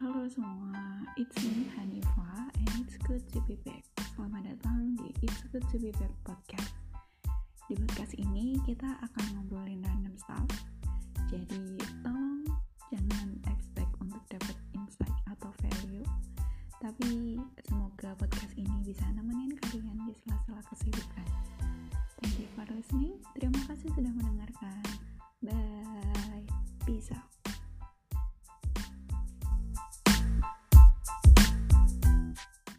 Halo semua, it's me Hanifa and it's good to be back. Selamat datang di It's Good to be Back podcast. Di podcast ini kita akan ngobrolin random stuff. Jadi tolong jangan expect untuk dapat insight atau value. Tapi semoga podcast ini bisa nemenin kalian di sela-sela kesibukan. Thank you for listening. Terima kasih sudah mendengarkan. Bye. Peace out.